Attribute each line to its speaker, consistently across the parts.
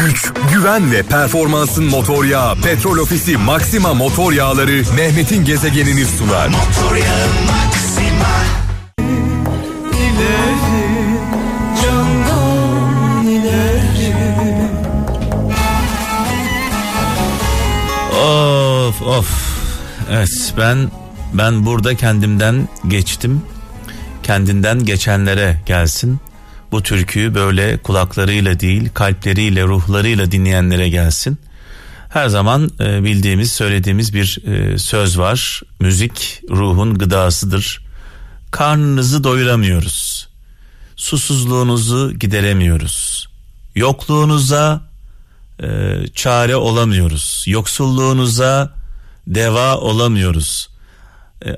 Speaker 1: güç, güven ve performansın motor yağı Petrol Ofisi Maxima motor yağları Mehmet'in gezegenini sunar. Motor yağı Maxima.
Speaker 2: Of of. Evet ben ben burada kendimden geçtim. Kendinden geçenlere gelsin. Bu türküyü böyle kulaklarıyla değil kalpleriyle ruhlarıyla dinleyenlere gelsin. Her zaman e, bildiğimiz söylediğimiz bir e, söz var. Müzik ruhun gıdasıdır. Karnınızı doyuramıyoruz. Susuzluğunuzu gideremiyoruz. Yokluğunuza e, çare olamıyoruz. Yoksulluğunuza deva olamıyoruz.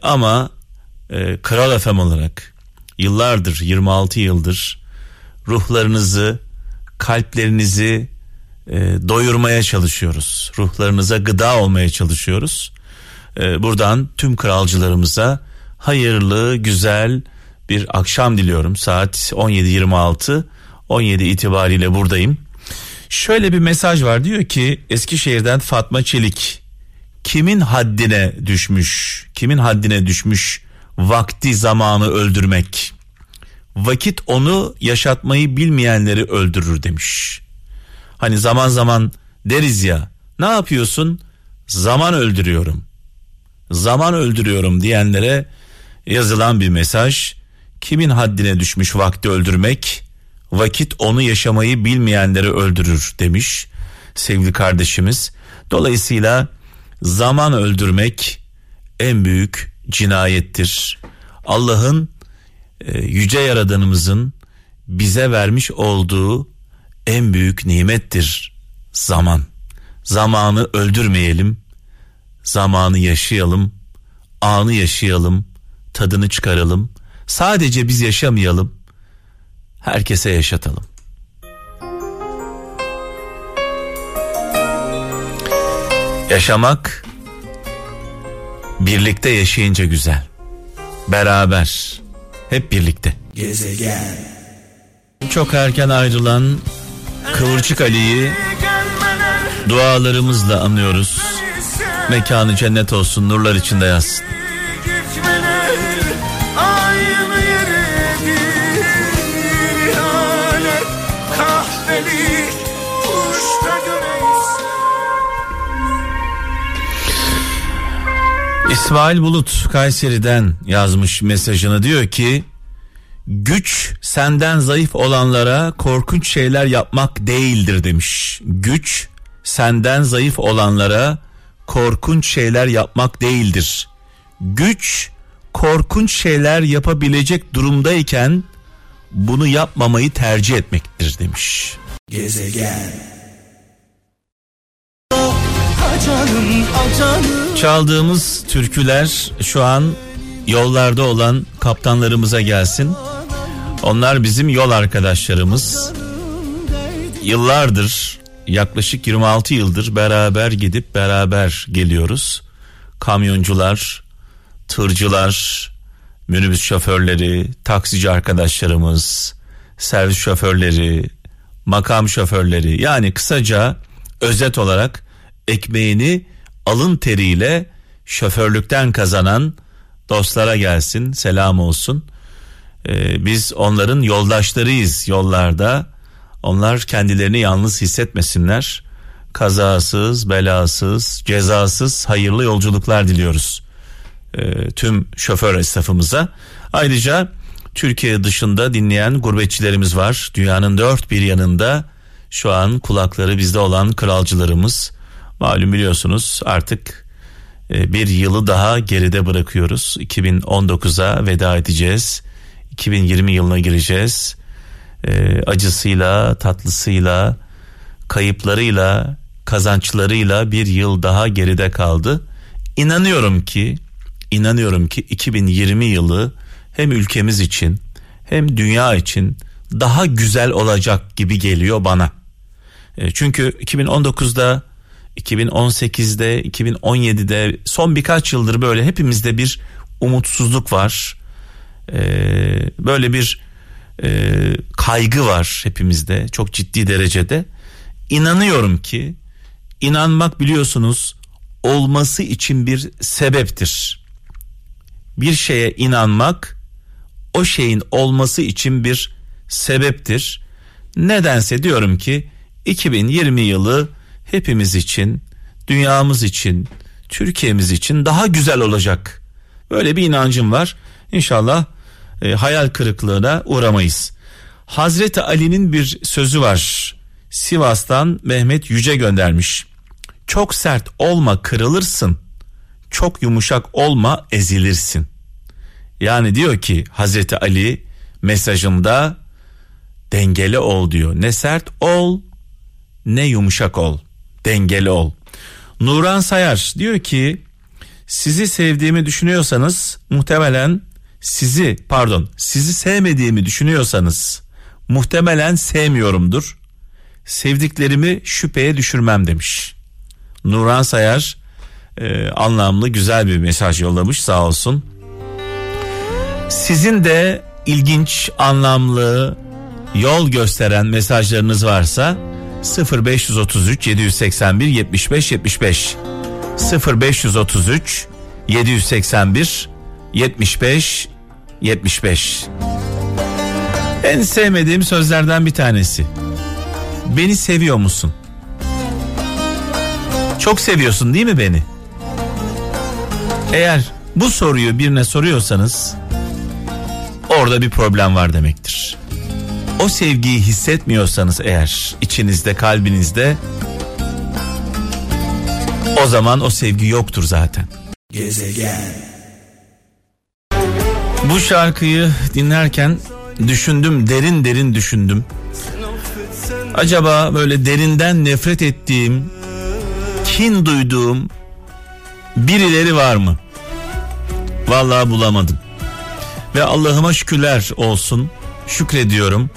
Speaker 2: Ama e, Kral Efem olarak yıllardır 26 yıldır ruhlarınızı kalplerinizi e, doyurmaya çalışıyoruz. Ruhlarınıza gıda olmaya çalışıyoruz. E, buradan tüm kralcılarımıza hayırlı güzel bir akşam diliyorum. Saat 17.26 17 itibariyle buradayım. Şöyle bir mesaj var diyor ki Eskişehir'den Fatma Çelik kimin haddine düşmüş kimin haddine düşmüş vakti zamanı öldürmek vakit onu yaşatmayı bilmeyenleri öldürür demiş. Hani zaman zaman deriz ya ne yapıyorsun zaman öldürüyorum zaman öldürüyorum diyenlere yazılan bir mesaj kimin haddine düşmüş vakti öldürmek vakit onu yaşamayı bilmeyenleri öldürür demiş sevgili kardeşimiz. Dolayısıyla zaman öldürmek en büyük cinayettir. Allah'ın yüce yaradanımızın bize vermiş olduğu en büyük nimettir zaman. Zamanı öldürmeyelim. Zamanı yaşayalım. Anı yaşayalım. Tadını çıkaralım. Sadece biz yaşamayalım herkese yaşatalım. Yaşamak birlikte yaşayınca güzel. Beraber, hep birlikte. Gezegen. Çok erken ayrılan Kıvırcık Ali'yi dualarımızla anıyoruz. Mekanı cennet olsun, nurlar içinde yazsın. İsmail Bulut Kayseri'den yazmış mesajını diyor ki güç senden zayıf olanlara korkunç şeyler yapmak değildir demiş. Güç senden zayıf olanlara korkunç şeyler yapmak değildir. Güç korkunç şeyler yapabilecek durumdayken bunu yapmamayı tercih etmektir demiş. Gezegen Çaldığımız türküler şu an yollarda olan kaptanlarımıza gelsin. Onlar bizim yol arkadaşlarımız. Yıllardır yaklaşık 26 yıldır beraber gidip beraber geliyoruz. Kamyoncular, tırcılar, minibüs şoförleri, taksici arkadaşlarımız, servis şoförleri, makam şoförleri yani kısaca özet olarak ekmeğini alın teriyle şoförlükten kazanan dostlara gelsin selam olsun. Ee, biz onların yoldaşlarıyız yollarda. Onlar kendilerini yalnız hissetmesinler. Kazasız, belasız, cezasız hayırlı yolculuklar diliyoruz. Ee, tüm şoför esnafımıza. Ayrıca Türkiye dışında dinleyen gurbetçilerimiz var. Dünyanın dört bir yanında şu an kulakları bizde olan kralcılarımız Malum biliyorsunuz artık e, bir yılı daha geride bırakıyoruz. 2019'a veda edeceğiz. 2020 yılına gireceğiz. E, acısıyla, tatlısıyla, kayıplarıyla, kazançlarıyla bir yıl daha geride kaldı. İnanıyorum ki, inanıyorum ki 2020 yılı hem ülkemiz için hem dünya için daha güzel olacak gibi geliyor bana. E, çünkü 2019'da 2018'de 2017'de son birkaç yıldır böyle hepimizde bir umutsuzluk var. Ee, böyle bir e, kaygı var hepimizde çok ciddi derecede. inanıyorum ki inanmak biliyorsunuz olması için bir sebeptir. Bir şeye inanmak o şeyin olması için bir sebeptir. Nedense diyorum ki 2020 yılı hepimiz için, dünyamız için, Türkiye'miz için daha güzel olacak. Böyle bir inancım var. İnşallah e, hayal kırıklığına uğramayız. Hazreti Ali'nin bir sözü var. Sivas'tan Mehmet Yüce göndermiş. Çok sert olma kırılırsın. Çok yumuşak olma ezilirsin. Yani diyor ki Hazreti Ali mesajında dengeli ol diyor. Ne sert ol ne yumuşak ol. Dengeli ol. Nuran Sayar diyor ki sizi sevdiğimi düşünüyorsanız muhtemelen sizi pardon sizi sevmediğimi düşünüyorsanız muhtemelen sevmiyorumdur. Sevdiklerimi şüpheye düşürmem demiş. Nuran Sayar e, anlamlı güzel bir mesaj yollamış sağ olsun. Sizin de ilginç, anlamlı, yol gösteren mesajlarınız varsa 0533 781 75 75 0533 781 75 75 En sevmediğim sözlerden bir tanesi. Beni seviyor musun? Çok seviyorsun değil mi beni? Eğer bu soruyu birine soruyorsanız orada bir problem var demektir. O sevgiyi hissetmiyorsanız eğer içinizde kalbinizde o zaman o sevgi yoktur zaten. Gezegen. Bu şarkıyı dinlerken düşündüm derin derin düşündüm. Acaba böyle derinden nefret ettiğim, kin duyduğum birileri var mı? Vallahi bulamadım. Ve Allah'ıma şükürler olsun. Şükrediyorum.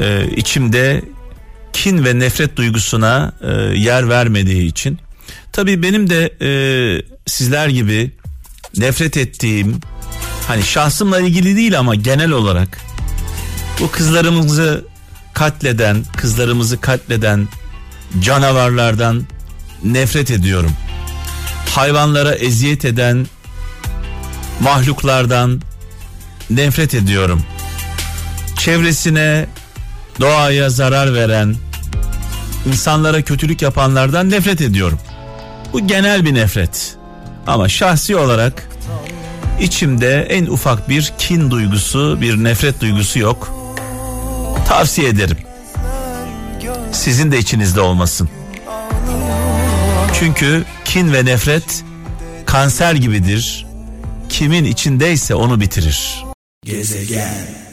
Speaker 2: Ee, içimde kin ve nefret duygusuna e, yer vermediği için. Tabii benim de e, sizler gibi nefret ettiğim hani şahsımla ilgili değil ama genel olarak bu kızlarımızı katleden, kızlarımızı katleden canavarlardan nefret ediyorum. Hayvanlara eziyet eden mahluklardan nefret ediyorum. Çevresine, doğaya zarar veren, insanlara kötülük yapanlardan nefret ediyorum. Bu genel bir nefret. Ama şahsi olarak içimde en ufak bir kin duygusu, bir nefret duygusu yok. Tavsiye ederim. Sizin de içinizde olmasın. Çünkü kin ve nefret kanser gibidir. Kimin içindeyse onu bitirir. Gezegen.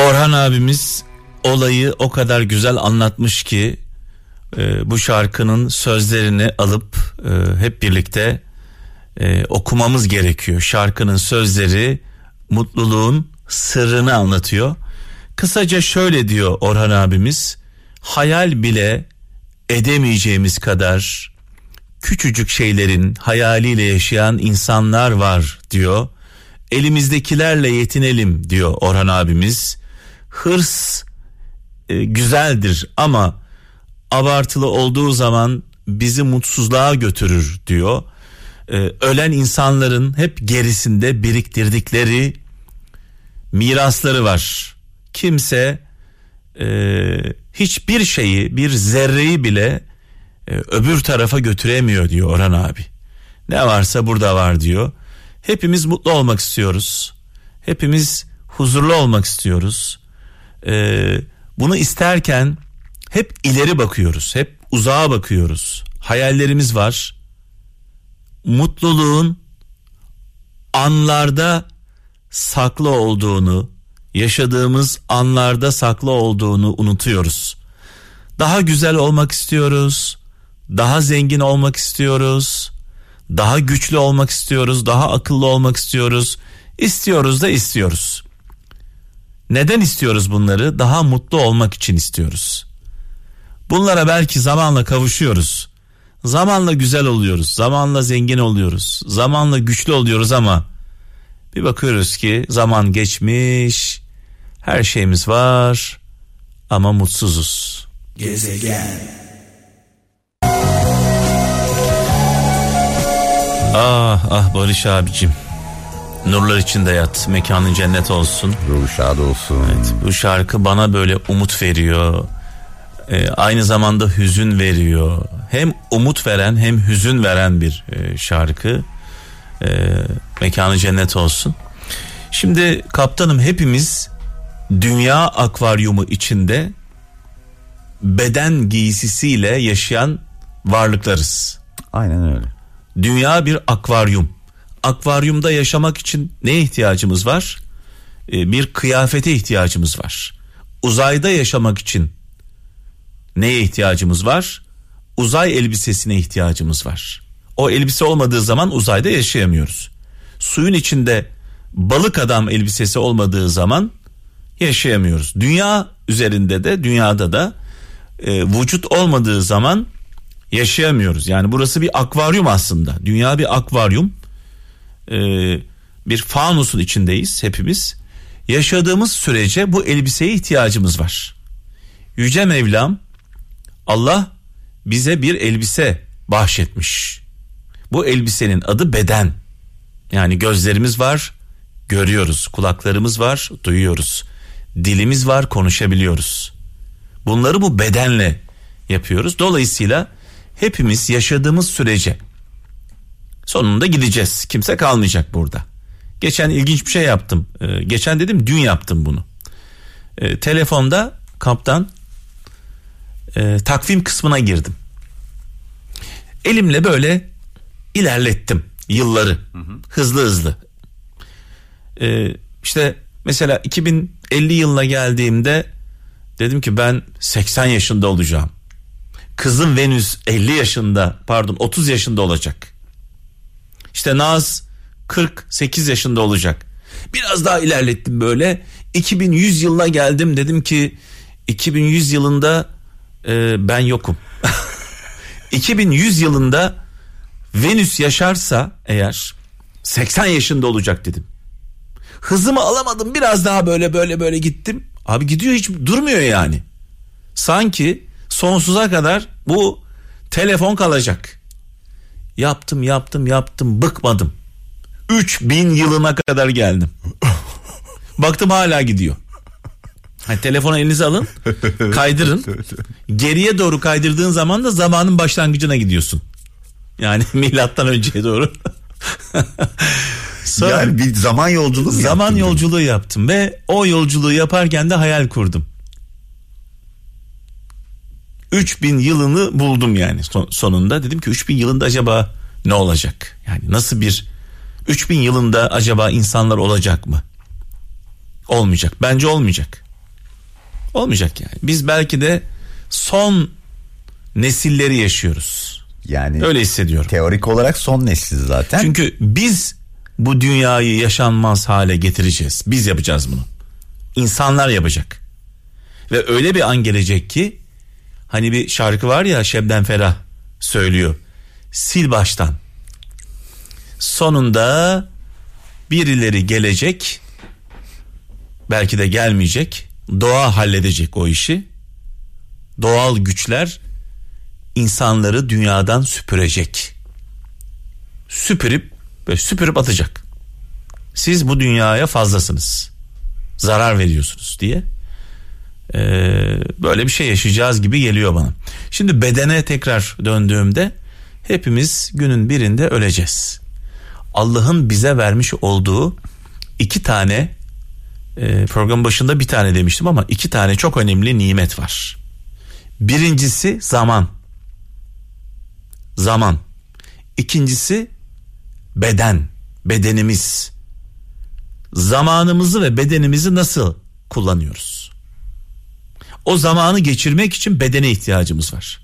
Speaker 2: Orhan abimiz olayı o kadar güzel anlatmış ki e, bu şarkının sözlerini alıp e, hep birlikte e, okumamız gerekiyor. Şarkının sözleri mutluluğun sırrını anlatıyor. Kısaca şöyle diyor Orhan abimiz. Hayal bile edemeyeceğimiz kadar küçücük şeylerin hayaliyle yaşayan insanlar var diyor. Elimizdekilerle yetinelim diyor Orhan abimiz. Hırs e, güzeldir ama abartılı olduğu zaman bizi mutsuzluğa götürür diyor. E, ölen insanların hep gerisinde biriktirdikleri mirasları var. Kimse e, hiçbir şeyi bir zerreyi bile e, öbür tarafa götüremiyor diyor Orhan abi. Ne varsa burada var diyor. Hepimiz mutlu olmak istiyoruz. Hepimiz huzurlu olmak istiyoruz. Ee, bunu isterken hep ileri bakıyoruz. Hep uzağa bakıyoruz. Hayallerimiz var. Mutluluğun anlarda saklı olduğunu, yaşadığımız anlarda saklı olduğunu unutuyoruz. Daha güzel olmak istiyoruz. Daha zengin olmak istiyoruz. Daha güçlü olmak istiyoruz, daha akıllı olmak istiyoruz. İstiyoruz da istiyoruz. Neden istiyoruz bunları? Daha mutlu olmak için istiyoruz. Bunlara belki zamanla kavuşuyoruz. Zamanla güzel oluyoruz, zamanla zengin oluyoruz, zamanla güçlü oluyoruz ama bir bakıyoruz ki zaman geçmiş, her şeyimiz var ama mutsuzuz. Gezegen. Ah ah Barış abicim. Nurlar içinde yat. Mekanın cennet olsun.
Speaker 3: Ruhu şad olsun.
Speaker 2: Evet, bu şarkı bana böyle umut veriyor. Ee, aynı zamanda hüzün veriyor. Hem umut veren hem hüzün veren bir e, şarkı. Ee, mekanı cennet olsun. Şimdi kaptanım hepimiz dünya akvaryumu içinde beden giysisiyle yaşayan varlıklarız.
Speaker 3: Aynen öyle.
Speaker 2: Dünya bir akvaryum. Akvaryumda yaşamak için ne ihtiyacımız var? Ee, bir kıyafete ihtiyacımız var. Uzayda yaşamak için neye ihtiyacımız var? Uzay elbisesine ihtiyacımız var. O elbise olmadığı zaman uzayda yaşayamıyoruz. Suyun içinde balık adam elbisesi olmadığı zaman yaşayamıyoruz. Dünya üzerinde de dünyada da e, vücut olmadığı zaman yaşayamıyoruz. Yani burası bir akvaryum aslında. Dünya bir akvaryum. E, bir fanusun içindeyiz hepimiz. Yaşadığımız sürece bu elbiseye ihtiyacımız var. Yüce Mevlam Allah bize bir elbise bahşetmiş. Bu elbisenin adı beden. Yani gözlerimiz var, görüyoruz. Kulaklarımız var, duyuyoruz. Dilimiz var, konuşabiliyoruz. Bunları bu bedenle yapıyoruz. Dolayısıyla hepimiz yaşadığımız sürece sonunda gideceğiz. Kimse kalmayacak burada. Geçen ilginç bir şey yaptım. Ee, geçen dedim dün yaptım bunu. Ee, telefonda kaptan e, takvim kısmına girdim. Elimle böyle ilerlettim yılları hı hı. hızlı hızlı. Ee, işte mesela 2050 yılına geldiğimde dedim ki ben 80 yaşında olacağım. Kızım Venüs 50 yaşında pardon 30 yaşında olacak. İşte Naz 48 yaşında olacak. Biraz daha ilerlettim böyle. 2100 yılına geldim dedim ki 2100 yılında e, ben yokum. 2100 yılında Venüs yaşarsa eğer 80 yaşında olacak dedim. Hızımı alamadım biraz daha böyle böyle böyle gittim. Abi gidiyor hiç durmuyor yani. Sanki sonsuza kadar bu telefon kalacak. Yaptım yaptım yaptım bıkmadım. 3000 yılına kadar geldim. Baktım hala gidiyor. Hani telefonu elinize alın, kaydırın. Geriye doğru kaydırdığın zaman da zamanın başlangıcına gidiyorsun. Yani milattan önceye doğru.
Speaker 3: Sonra, yani bir zaman yolculuğu
Speaker 2: Zaman yolculuğu mi? yaptım ve o yolculuğu yaparken de hayal kurdum. 3000 yılını buldum yani sonunda. Dedim ki 3000 yılında acaba ne olacak? Yani nasıl bir 3000 yılında acaba insanlar olacak mı? Olmayacak. Bence olmayacak. Olmayacak yani. Biz belki de son nesilleri yaşıyoruz. Yani öyle hissediyorum.
Speaker 3: Teorik olarak son nesil zaten.
Speaker 2: Çünkü biz bu dünyayı yaşanmaz hale getireceğiz. Biz yapacağız bunu. İnsanlar yapacak. Ve öyle bir an gelecek ki hani bir şarkı var ya Şebnem Ferah söylüyor. Sil baştan. Sonunda birileri gelecek. Belki de gelmeyecek. Doğa halledecek o işi. Doğal güçler insanları dünyadan süpürecek. Süpürüp ve süpürüp atacak. Siz bu dünyaya fazlasınız. Zarar veriyorsunuz diye. Ee, böyle bir şey yaşayacağız gibi geliyor bana. Şimdi bedene tekrar döndüğümde hepimiz günün birinde öleceğiz. Allah'ın bize vermiş olduğu iki tane e, program başında bir tane demiştim ama iki tane çok önemli nimet var. Birincisi zaman. Zaman. İkincisi beden, bedenimiz. Zamanımızı ve bedenimizi nasıl kullanıyoruz? O zamanı geçirmek için bedene ihtiyacımız var.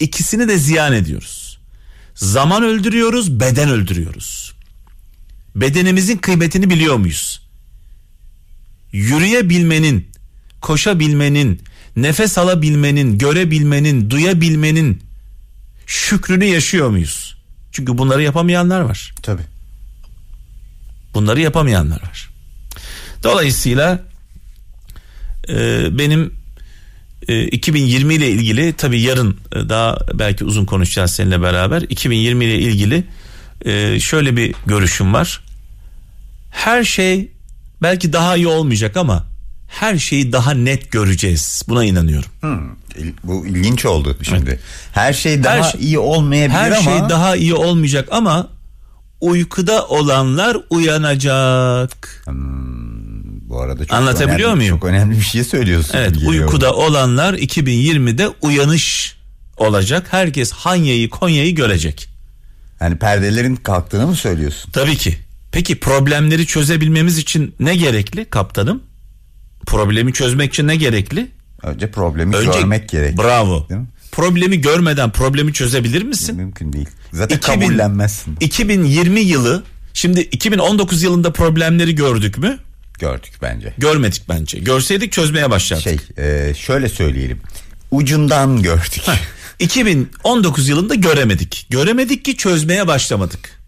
Speaker 2: İkisini de ziyan ediyoruz. Zaman öldürüyoruz, beden öldürüyoruz. Bedenimizin kıymetini biliyor muyuz? Yürüyebilmenin, koşabilmenin, nefes alabilmenin, görebilmenin, duyabilmenin şükrünü yaşıyor muyuz? Çünkü bunları yapamayanlar var.
Speaker 3: Tabi.
Speaker 2: Bunları yapamayanlar var. Dolayısıyla benim e, 2020 ile ilgili tabii yarın e, daha belki uzun konuşacağız seninle beraber. 2020 ile ilgili e, şöyle bir görüşüm var. Her şey belki daha iyi olmayacak ama her şeyi daha net göreceğiz. Buna inanıyorum.
Speaker 3: Hmm, bu ilginç oldu şimdi. Her şey daha
Speaker 2: Her şey-
Speaker 3: iyi olmayabilir
Speaker 2: Her
Speaker 3: ama
Speaker 2: şey daha iyi olmayacak ama uykuda olanlar uyanacak.
Speaker 3: Bu arada çok
Speaker 2: Anlatabiliyor
Speaker 3: önemli,
Speaker 2: muyum?
Speaker 3: Çok önemli bir şey söylüyorsun.
Speaker 2: Evet uykuda olanlar 2020'de uyanış olacak. Herkes Hanya'yı Konya'yı görecek.
Speaker 3: Yani perdelerin kalktığını mı söylüyorsun?
Speaker 2: Tabii ki. Peki problemleri çözebilmemiz için ne gerekli kaptanım? Problemi çözmek için ne gerekli?
Speaker 3: Önce problemi
Speaker 2: Önce
Speaker 3: görmek gerek.
Speaker 2: Bravo.
Speaker 3: Değil mi?
Speaker 2: Problemi görmeden problemi çözebilir misin?
Speaker 3: Mümkün değil. Zaten
Speaker 2: 2000
Speaker 3: kabullenmezsin.
Speaker 2: 2020 yılı şimdi 2019 yılında problemleri gördük mü?
Speaker 3: Gördük bence.
Speaker 2: Görmedik bence. Görseydik çözmeye başlardık.
Speaker 3: Şey e, şöyle söyleyelim. Ucundan gördük.
Speaker 2: 2019 yılında göremedik. Göremedik ki çözmeye başlamadık.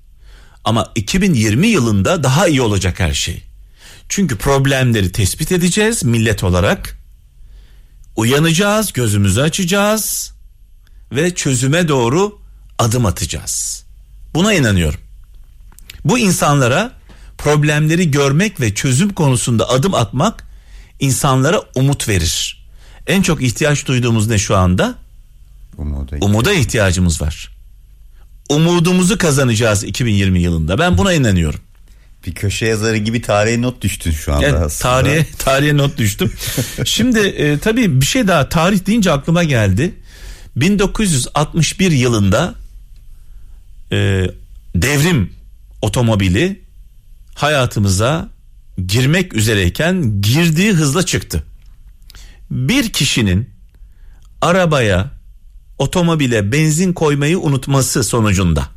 Speaker 2: Ama 2020 yılında daha iyi olacak her şey. Çünkü problemleri tespit edeceğiz millet olarak. Uyanacağız, gözümüzü açacağız ve çözüme doğru adım atacağız. Buna inanıyorum. Bu insanlara problemleri görmek ve çözüm konusunda adım atmak insanlara umut verir. En çok ihtiyaç duyduğumuz ne şu anda?
Speaker 3: Umuda.
Speaker 2: Umuda ihtiyacımız var. Umudumuzu kazanacağız 2020 yılında. Ben buna inanıyorum.
Speaker 3: Bir köşe yazarı gibi tarihe not düştün şu anda
Speaker 2: Yani
Speaker 3: aslında.
Speaker 2: tarihe tarihe not düştüm. Şimdi e, tabii bir şey daha tarih deyince aklıma geldi. 1961 yılında e, devrim otomobili hayatımıza girmek üzereyken girdiği hızla çıktı. Bir kişinin arabaya otomobile benzin koymayı unutması sonucunda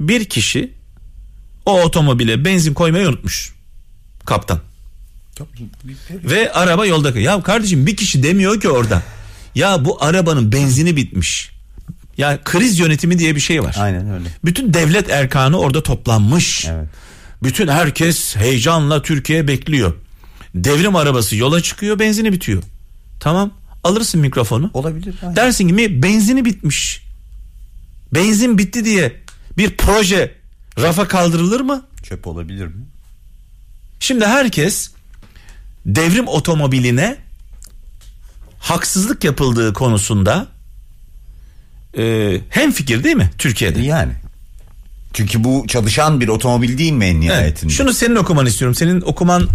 Speaker 2: bir kişi o otomobile benzin koymayı unutmuş kaptan. Ve araba yolda. Ya kardeşim bir kişi demiyor ki orada. Ya bu arabanın benzini bitmiş. Ya kriz yönetimi diye bir şey var.
Speaker 3: Aynen öyle.
Speaker 2: Bütün devlet erkanı orada toplanmış.
Speaker 3: Evet.
Speaker 2: Bütün herkes heyecanla Türkiye bekliyor. Devrim arabası yola çıkıyor, benzini bitiyor. Tamam, alırsın mikrofonu.
Speaker 3: Olabilir. aynen.
Speaker 2: Dersin ki "Mi- benzini bitmiş. Benzin bitti diye bir proje rafa kaldırılır mı?
Speaker 3: Çöp olabilir mi?
Speaker 2: Şimdi herkes devrim otomobiline haksızlık yapıldığı konusunda e, hem fikir değil mi Türkiye'de?
Speaker 3: Yani. Çünkü bu çalışan bir otomobil değil mi en
Speaker 2: Evet.
Speaker 3: nihayetinde?
Speaker 2: Şunu senin okuman istiyorum. Senin okuman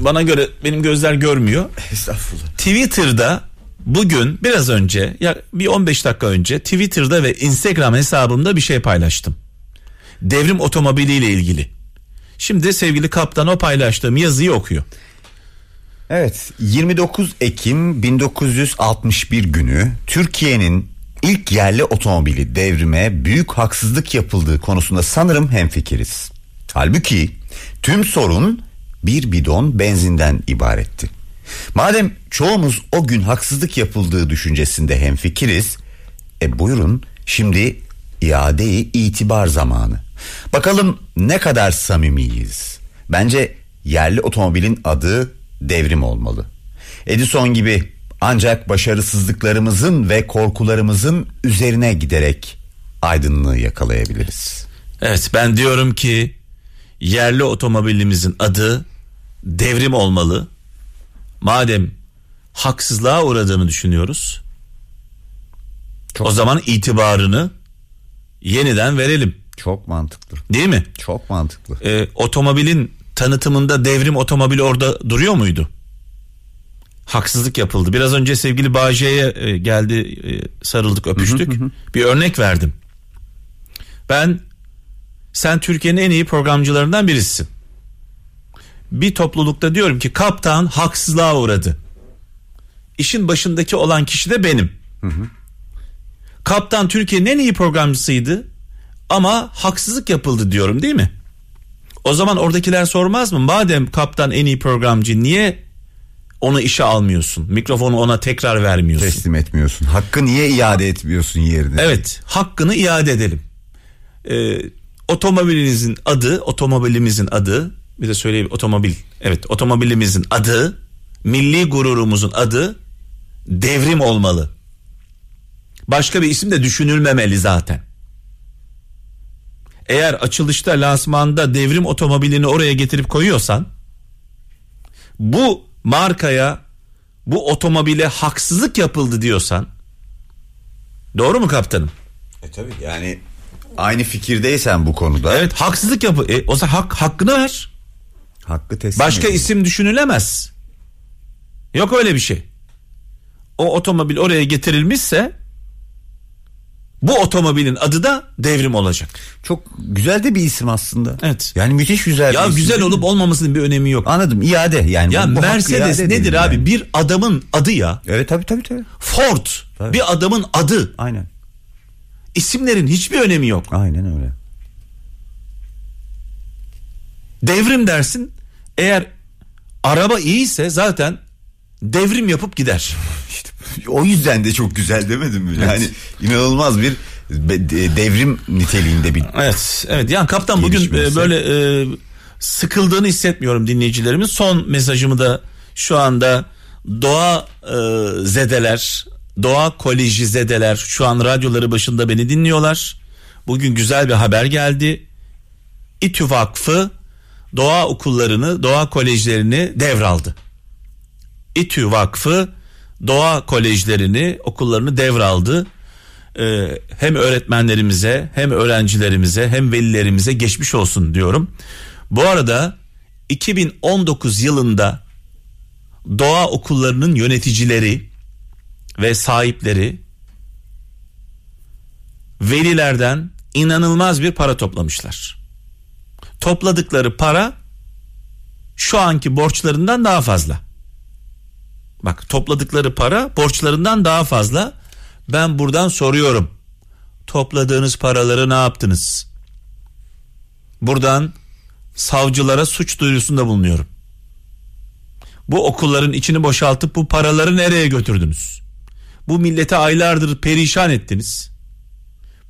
Speaker 2: bana göre benim gözler görmüyor.
Speaker 3: Estağfurullah.
Speaker 2: Twitter'da bugün biraz önce ya bir 15 dakika önce Twitter'da ve Instagram hesabımda bir şey paylaştım. Devrim otomobiliyle ilgili. Şimdi sevgili kaptan o paylaştığım yazıyı okuyor.
Speaker 3: Evet 29 Ekim 1961 günü Türkiye'nin ilk yerli otomobili devrime büyük haksızlık yapıldığı konusunda sanırım hemfikiriz. Halbuki tüm sorun bir bidon benzinden ibaretti. Madem çoğumuz o gün haksızlık yapıldığı düşüncesinde hemfikiriz, e buyurun şimdi iadeyi itibar zamanı. Bakalım ne kadar samimiyiz. Bence yerli otomobilin adı devrim olmalı. Edison gibi ancak başarısızlıklarımızın ve korkularımızın üzerine giderek aydınlığı yakalayabiliriz.
Speaker 2: Evet ben diyorum ki yerli otomobilimizin adı devrim olmalı. Madem haksızlığa uğradığını düşünüyoruz. O zaman itibarını yeniden verelim.
Speaker 3: Çok mantıklı.
Speaker 2: Değil mi?
Speaker 3: Çok mantıklı.
Speaker 2: Ee, otomobilin tanıtımında devrim otomobili orada duruyor muydu? Haksızlık yapıldı. Biraz önce sevgili Bağcay'a e, geldi e, sarıldık öpüştük. Bir örnek verdim. Ben sen Türkiye'nin en iyi programcılarından birisin. Bir toplulukta diyorum ki kaptan haksızlığa uğradı. İşin başındaki olan kişi de benim. Kaptan Türkiye'nin en iyi programcısıydı ama haksızlık yapıldı diyorum değil mi? O zaman oradakiler sormaz mı? Madem kaptan en iyi programcı niye onu işe almıyorsun? Mikrofonu ona tekrar vermiyorsun.
Speaker 3: Teslim etmiyorsun. Hakkı niye iade etmiyorsun yerine?
Speaker 2: Evet, hakkını iade edelim. Ee, otomobilinizin adı, otomobilimizin adı, bir de söyleyeyim otomobil. Evet, otomobilimizin adı, milli gururumuzun adı devrim olmalı. Başka bir isim de düşünülmemeli zaten. Eğer açılışta lansmanda devrim otomobilini oraya getirip koyuyorsan bu markaya bu otomobile haksızlık yapıldı diyorsan doğru mu kaptanım?
Speaker 3: E tabii yani aynı fikirdeysen bu konuda.
Speaker 2: Evet haksızlık yapı. E, o zaman hak, hakkını ver.
Speaker 3: Hakkı teslim
Speaker 2: Başka
Speaker 3: edin.
Speaker 2: isim düşünülemez. Yok öyle bir şey. O otomobil oraya getirilmişse bu otomobilin adı da devrim olacak.
Speaker 3: Çok güzel de bir isim aslında.
Speaker 2: Evet.
Speaker 3: Yani müthiş güzel
Speaker 2: Ya
Speaker 3: bir isim
Speaker 2: güzel
Speaker 3: mi?
Speaker 2: olup olmamasının bir önemi yok.
Speaker 3: Anladım iade yani.
Speaker 2: Ya
Speaker 3: bu- bu
Speaker 2: Mercedes
Speaker 3: iade
Speaker 2: nedir abi?
Speaker 3: yani.
Speaker 2: Bir adamın adı ya.
Speaker 3: Evet tabii tabii tabii.
Speaker 2: Ford
Speaker 3: Tabii.
Speaker 2: bir adamın adı.
Speaker 3: Aynen.
Speaker 2: İsimlerin hiçbir önemi yok.
Speaker 3: Aynen öyle.
Speaker 2: Devrim dersin. Eğer araba iyiyse zaten devrim yapıp gider.
Speaker 3: İşte o yüzden de çok güzel demedim mi? Yani inanılmaz bir devrim niteliğinde bir
Speaker 2: Evet, evet. Yani kaptan bugün e, böyle e, sıkıldığını hissetmiyorum dinleyicilerimin. Son mesajımı da şu anda doğa e, zedeler, doğa koleji zedeler şu an radyoları başında beni dinliyorlar. Bugün güzel bir haber geldi. İTÜ Vakfı doğa okullarını, doğa kolejlerini devraldı. İTÜ Vakfı doğa kolejlerini, okullarını devraldı. Ee, hem öğretmenlerimize, hem öğrencilerimize, hem velilerimize geçmiş olsun diyorum. Bu arada 2019 yılında doğa okullarının yöneticileri ve sahipleri velilerden inanılmaz bir para toplamışlar. Topladıkları para şu anki borçlarından daha fazla. Bak topladıkları para borçlarından daha fazla. Ben buradan soruyorum. Topladığınız paraları ne yaptınız? Buradan savcılara suç duyurusunda bulunuyorum. Bu okulların içini boşaltıp bu paraları nereye götürdünüz? Bu millete aylardır perişan ettiniz.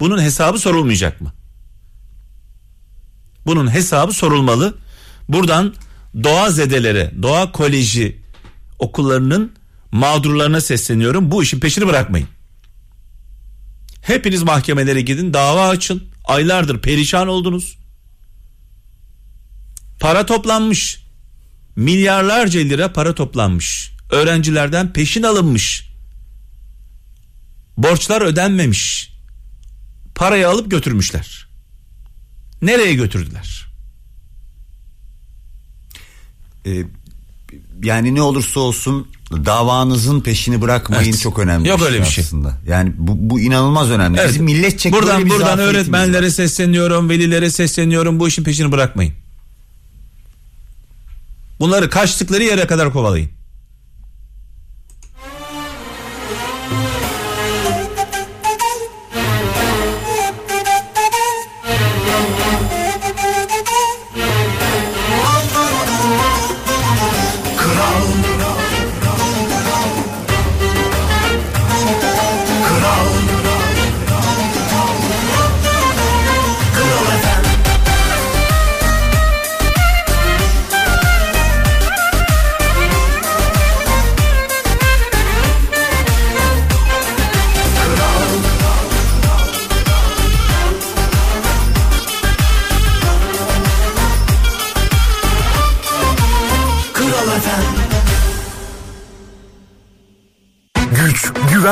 Speaker 2: Bunun hesabı sorulmayacak mı? Bunun hesabı sorulmalı. Buradan doğa zedelere, doğa koleji okullarının mağdurlarına sesleniyorum. Bu işin peşini bırakmayın. Hepiniz mahkemelere gidin, dava açın. Aylardır perişan oldunuz. Para toplanmış. Milyarlarca lira para toplanmış. Öğrencilerden peşin alınmış. Borçlar ödenmemiş. Parayı alıp götürmüşler. Nereye götürdüler?
Speaker 3: e, yani ne olursa olsun davanızın peşini bırakmayın
Speaker 2: Evet.
Speaker 3: çok önemli.
Speaker 2: Yok öyle bir şey.
Speaker 3: aslında. Yani bu, bu inanılmaz önemli.
Speaker 2: Evet.
Speaker 3: Bizim milletçe
Speaker 2: buradan
Speaker 3: bir
Speaker 2: buradan öğretmenlere
Speaker 3: var.
Speaker 2: sesleniyorum, velilere sesleniyorum. Bu işin peşini bırakmayın. Bunları kaçtıkları yere kadar kovalayın.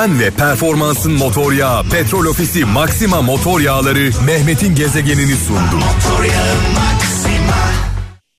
Speaker 1: Güven ve performansın motor yağı Petrol Ofisi Maxima motor yağları Mehmet'in gezegenini sundu.
Speaker 4: Motor yağı Maxima